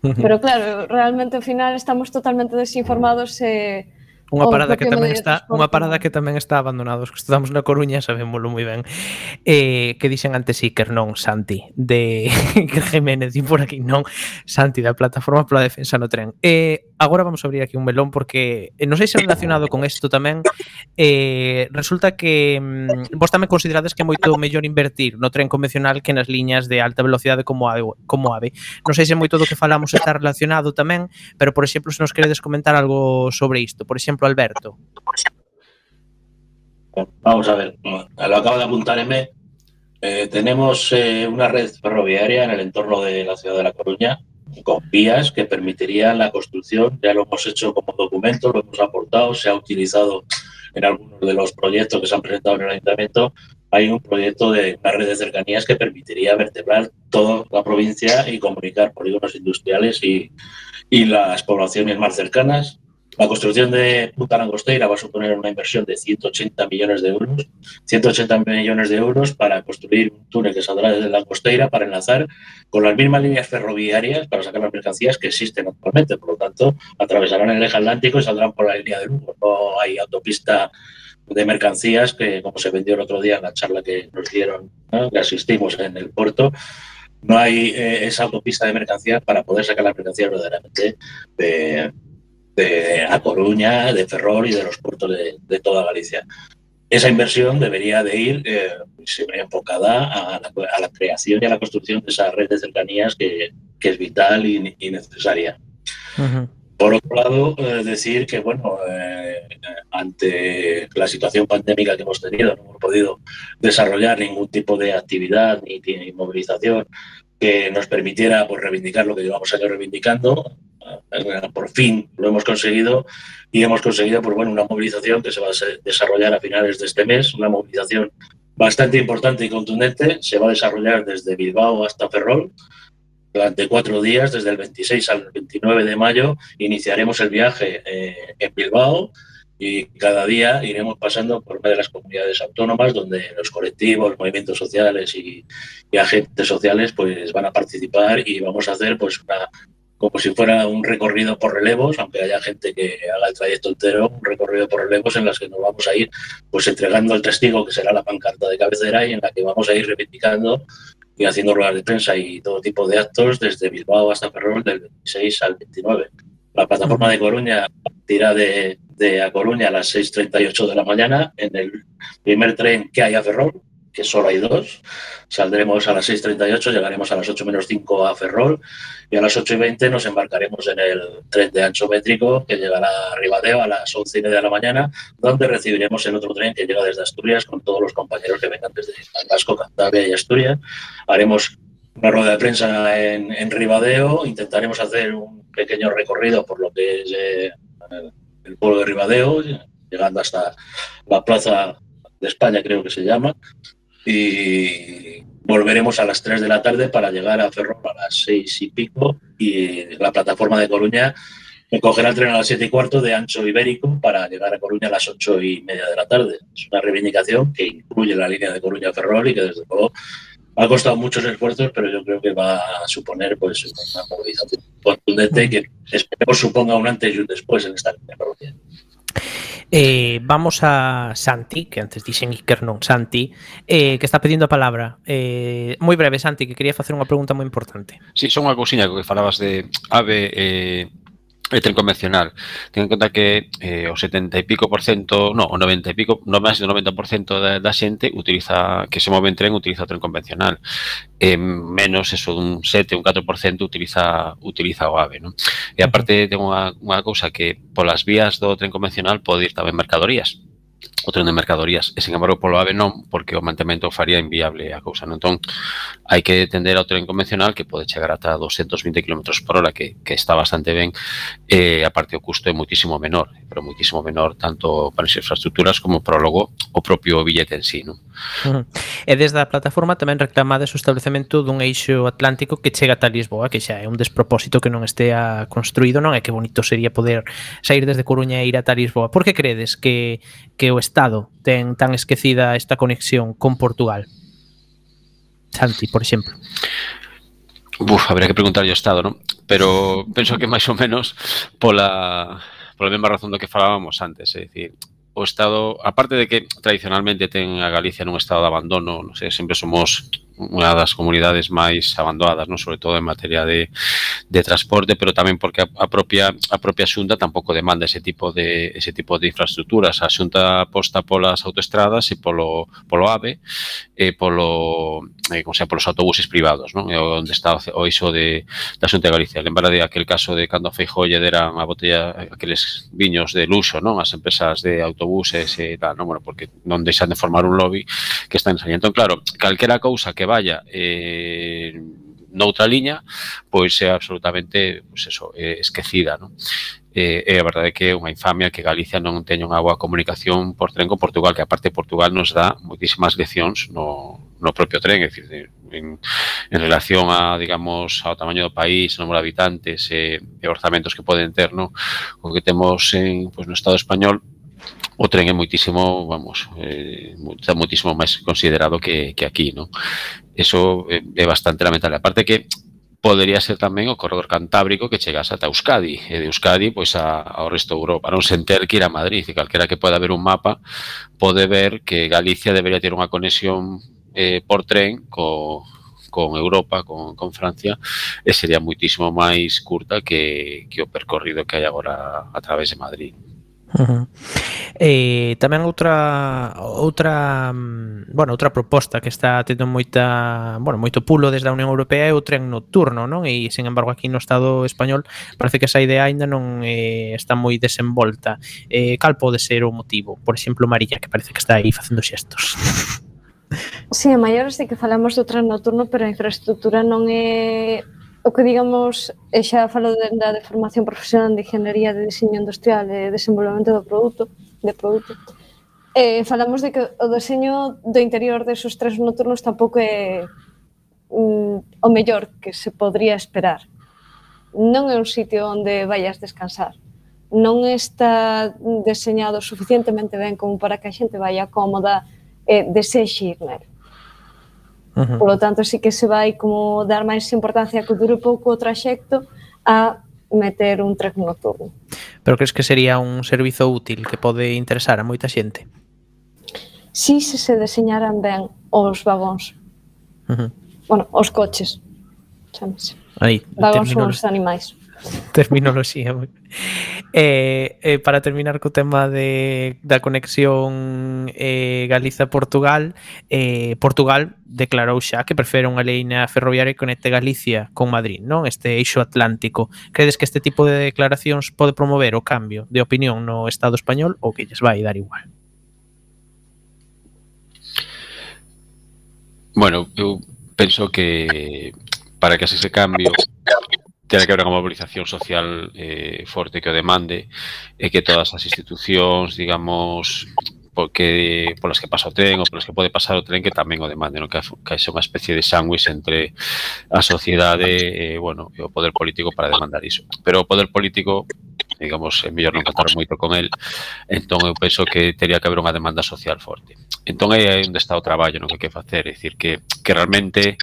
Pero claro, realmente ao final estamos totalmente desinformados e eh, Unha parada que tamén está, unha parada que tamén está abandonada, os que estudamos na Coruña sabémolo moi ben. Eh, que dixen antes Iker, non, Santi, de Iker Jiménez, din por aquí, non, Santi da plataforma pola defensa no tren. Eh, agora vamos a abrir aquí un melón porque eh, non sei se relacionado con isto tamén eh, resulta que mm, vos tamén considerades que é moito mellor invertir no tren convencional que nas liñas de alta velocidade como AVE, como AVE. non sei se moito do que falamos está relacionado tamén pero por exemplo se nos queredes comentar algo sobre isto, por exemplo Alberto Vamos a ver, lo acabo de apuntar M. Eh, tenemos eh, una red ferroviaria en el entorno de la ciudad de La Coruña, con vías que permitirían la construcción. Ya lo hemos hecho como documento, lo hemos aportado, se ha utilizado en algunos de los proyectos que se han presentado en el ayuntamiento. Hay un proyecto de una red de cercanías que permitiría vertebrar toda la provincia y comunicar polígonos industriales y, y las poblaciones más cercanas. La construcción de Punta Langosteira va a suponer una inversión de 180 millones de euros, 180 millones de euros para construir un túnel que saldrá desde Langosteira para enlazar con las mismas líneas ferroviarias para sacar las mercancías que existen actualmente. Por lo tanto, atravesarán el eje atlántico y saldrán por la línea de Lugo. No hay autopista de mercancías que, como se vendió el otro día en la charla que nos dieron, que asistimos en el puerto, no hay eh, esa autopista de mercancías para poder sacar las mercancías verdaderamente de, de A Coruña, de Ferrol y de los puertos de, toda Galicia. Esa inversión debería de ir eh, enfocada a la, creación y a la construcción de esa red de cercanías que, es vital y, necesaria. Por otro lado, eh, decir que, bueno, eh, ante la situación pandémica que hemos tenido, no hemos podido desarrollar ningún tipo de actividad ni, ni movilización que nos permitiera pues, reivindicar lo que llevamos años reivindicando. Por fin lo hemos conseguido y hemos conseguido pues, bueno, una movilización que se va a desarrollar a finales de este mes, una movilización bastante importante y contundente. Se va a desarrollar desde Bilbao hasta Ferrol. Durante cuatro días, desde el 26 al 29 de mayo, iniciaremos el viaje eh, en Bilbao y cada día iremos pasando por una de las comunidades autónomas donde los colectivos, movimientos sociales y, agentes sociales pues van a participar y vamos a hacer pues una como si fuera un recorrido por relevos, aunque haya gente que haga el trayecto entero, un recorrido por relevos en las que nos vamos a ir pues entregando el testigo que será la pancarta de cabecera y en la que vamos a ir reivindicando y haciendo ruedas de prensa y todo tipo de actos desde Bilbao hasta Ferrol del 26 al 29. La plataforma de Coruña tira de, de A Coruña a las 6.38 de la mañana en el primer tren que hay a Ferrol, que solo hay dos. Saldremos a las 6.38, llegaremos a las 8 menos 5 a Ferrol y a las 8.20 nos embarcaremos en el tren de ancho métrico que llegará a Ribadeo a las 11 y media de la mañana, donde recibiremos el otro tren que llega desde Asturias con todos los compañeros que vengan desde Vasco, Cantabria y Asturias. Haremos una rueda de prensa en, en Ribadeo, intentaremos hacer un pequeño recorrido por lo que es eh, el pueblo de Ribadeo, llegando hasta la Plaza de España, creo que se llama, y volveremos a las 3 de la tarde para llegar a Ferrol a las 6 y pico y la plataforma de Coruña cogerá el tren a las 7 y cuarto de ancho ibérico para llegar a Coruña a las 8 y media de la tarde. Es una reivindicación que incluye la línea de Coruña-Ferrol y que desde luego ha costado muchos esfuerzos, pero yo creo que va a suponer pues, una movilización contundente que esperemos suponga un antes y un después en esta línea. Eh, vamos a Santi, que antes dixen Iker non, Santi, eh, que está pedindo a palabra. Eh, moi breve, Santi, que quería facer unha pregunta moi importante. Si, sí, son unha cousiña que falabas de AVE eh, el tren convencional. Ten en conta que eh, o 70 e pico por cento, no, o 90 e pico, no máis do 90 por cento da, da xente utiliza, que se move en tren utiliza o tren convencional. Eh, menos eso dun 7, un 4 por cento utiliza, utiliza o AVE. Non? E aparte ten unha, unha cousa que polas vías do tren convencional pode ir tamén mercadorías o tren de mercadorías e sin embargo polo AVE non porque o mantemento faría inviable a cousa non? entón hai que tender ao tren convencional que pode chegar ata 220 km por hora que, que está bastante ben e eh, aparte o custo é muitísimo menor pero muitísimo menor tanto para as infraestructuras como para logo o propio billete en sí non? Uh -huh. e desde a plataforma tamén reclamades o establecemento dun eixo atlántico que chega ata Lisboa que xa é un despropósito que non estea construído non é que bonito sería poder sair desde Coruña e ir ata Lisboa por que credes que, que o Estado ten tan esquecida esta conexión con Portugal? Santi, por exemplo. Uf, habría que preguntarlle ao Estado, non? Pero penso que máis ou menos pola, pola mesma razón do que falábamos antes, é dicir, o Estado, aparte de que tradicionalmente ten a Galicia nun estado de abandono, non sei, sempre somos unha das comunidades máis abandonadas, non? sobre todo en materia de, de transporte, pero tamén porque a, a propia a propia Xunta tampouco demanda ese tipo de ese tipo de infraestructuras. A Xunta aposta polas autoestradas e polo polo AVE e polo eh, como sea, polos autobuses privados, non? É onde está o, iso de da Xunta de Galicia. Lembra de aquel caso de cando a Feijóo lle deran a botella aqueles viños de luxo, non? As empresas de autobuses e tal, non? Bueno, porque non deixan de formar un lobby que está en saliento. Entón, claro, calquera cousa que que vaya eh, noutra liña, pois é absolutamente pois eso, eh, esquecida. Non? eh, é a verdade que é unha infamia que Galicia non teña unha boa comunicación por tren con Portugal, que aparte Portugal nos dá moitísimas leccións no, no propio tren, é dicir, en, en relación a, digamos, ao tamaño do país, número de habitantes e, e orzamentos que poden ter, no? o que temos en, pois, no Estado español, o tren é moitísimo, vamos, eh, está moitísimo máis considerado que, que aquí, non? Eso é bastante lamentable. Aparte que podería ser tamén o corredor cantábrico que chegase ata Euskadi, e de Euskadi pois a, ao resto de Europa, non sen ter que ir a Madrid, e calquera que poida ver un mapa pode ver que Galicia debería ter unha conexión eh, por tren co, con Europa, con, con Francia, e sería moitísimo máis curta que, que o percorrido que hai agora a través de Madrid. Uh -huh. Eh, tamén outra outra, mm, bueno, outra proposta que está tendo moita, bueno, moito pulo desde a Unión Europea é o tren nocturno, non? E sen embargo aquí no estado español parece que esa idea aínda non eh, está moi desenvolta. Eh, cal pode ser o motivo? Por exemplo, María, que parece que está aí facendo xestos. Sí, a maiores de que falamos do tren nocturno, pero a infraestructura non é o que digamos, e xa falo de, da de formación profesional de Ingeniería de Diseño Industrial e Desenvolvemento do Produto, de Produto, eh, falamos de que o deseño do interior desos tres nocturnos tampouco é mm, o mellor que se podría esperar. Non é un sitio onde vayas descansar non está deseñado suficientemente ben como para que a xente vaya cómoda e desexe ir nele. Uh -huh. Polo tanto, sí que se vai como dar máis importancia que dure pouco o traxecto a meter un trek nocturno. Pero crees que sería un servizo útil que pode interesar a moita xente? Si sí, se se deseñaran ben os vagóns. Uh -huh. Bueno, os coches. Chámese. Aí, vagóns son os animais. Terminoloxía. eh, eh, para terminar co tema de, da conexión eh, Galiza-Portugal, eh, Portugal declarou xa que prefere unha leina ferroviaria que conecte Galicia con Madrid, non? Este eixo atlántico. Credes que este tipo de declaracións pode promover o cambio de opinión no Estado español ou que lles vai dar igual? Bueno, eu penso que para que así se cambio terá que haber unha mobilización social eh, forte que o demande e que todas as institucións, digamos, porque polas que pasa o tren ou polas que pode pasar o tren que tamén o demande, non? que, que é unha especie de sándwich entre a sociedade e, eh, bueno, e o poder político para demandar iso. Pero o poder político digamos, é mellor non contar moito con el, entón eu penso que teria que haber unha demanda social forte. Entón aí é onde está o traballo, non que hai que facer, é dicir, que, que realmente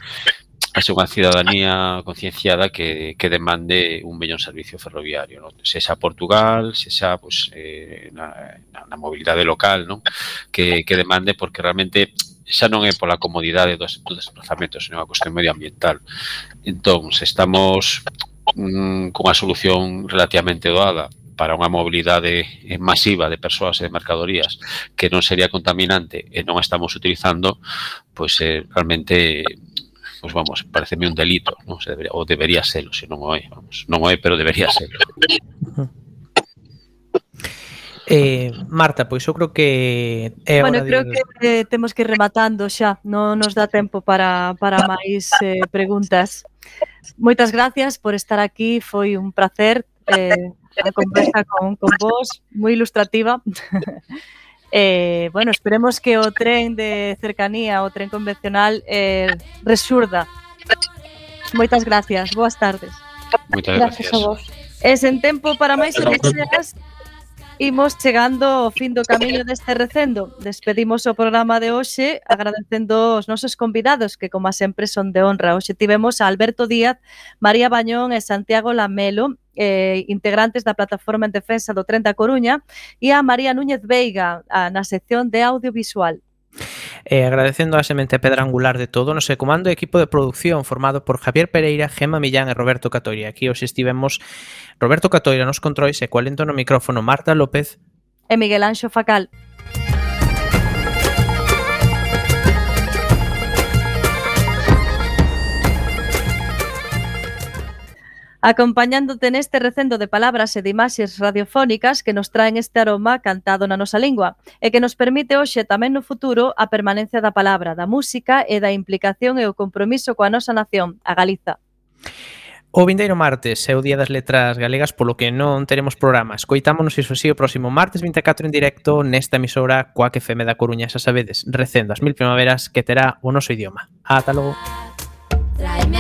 a ser unha cidadanía concienciada que, que demande un mellón servicio ferroviario, non? se xa Portugal, se xa pues, eh, na, na mobilidade local, non? Que, que demande porque realmente xa non é pola comodidade dos, dos desplazamentos, senón a cuestión medioambiental. Entón, se estamos mm, con a solución relativamente doada para unha mobilidade eh, masiva de persoas e de mercadorías que non sería contaminante e non a estamos utilizando, pois pues, eh, realmente pues vamos, pareceme un delito, non? Se debería, ou debería serlo, se non o é, vamos, non o é, pero debería serlo. Eh, Marta, pois eu creo que é Bueno, creo de... que eh, temos que ir rematando xa, non nos dá tempo para, para máis eh, preguntas. Moitas gracias por estar aquí, foi un placer eh, a conversa con, con vos, moi ilustrativa. Eh, bueno, esperemos que o tren de cercanía, o tren convencional, eh, resurda. Moitas gracias, boas tardes. Moitas gracias. gracias a vos. Es en tempo para máis noticias Imos chegando ao fin do camiño deste recendo. Despedimos o programa de hoxe agradecendo os nosos convidados que, como sempre, son de honra. Hoxe tivemos a Alberto Díaz, María Bañón e Santiago Lamelo, eh, integrantes da Plataforma en Defensa do Tren da Coruña, e a María Núñez Veiga, a, na sección de audiovisual. Eh, e agradecendo a semente pedra angular de todo no seu comando e equipo de producción formado por Javier Pereira, Gema Millán e Roberto Catoira. Aquí os estivemos Roberto Catoira nos controis e coalento no micrófono Marta López e Miguel Anxo Facal. acompañándote neste recendo de palabras e de imaxes radiofónicas que nos traen este aroma cantado na nosa lingua e que nos permite hoxe tamén no futuro a permanencia da palabra, da música e da implicación e o compromiso coa nosa nación, a Galiza. O vindeiro martes é o Día das Letras Galegas, polo que non teremos programa. Escoitámonos iso así o próximo martes 24 en directo nesta emisora coa que FM da Coruña, xa sabedes, recendo as mil primaveras que terá o noso idioma. Ata logo. Traeme.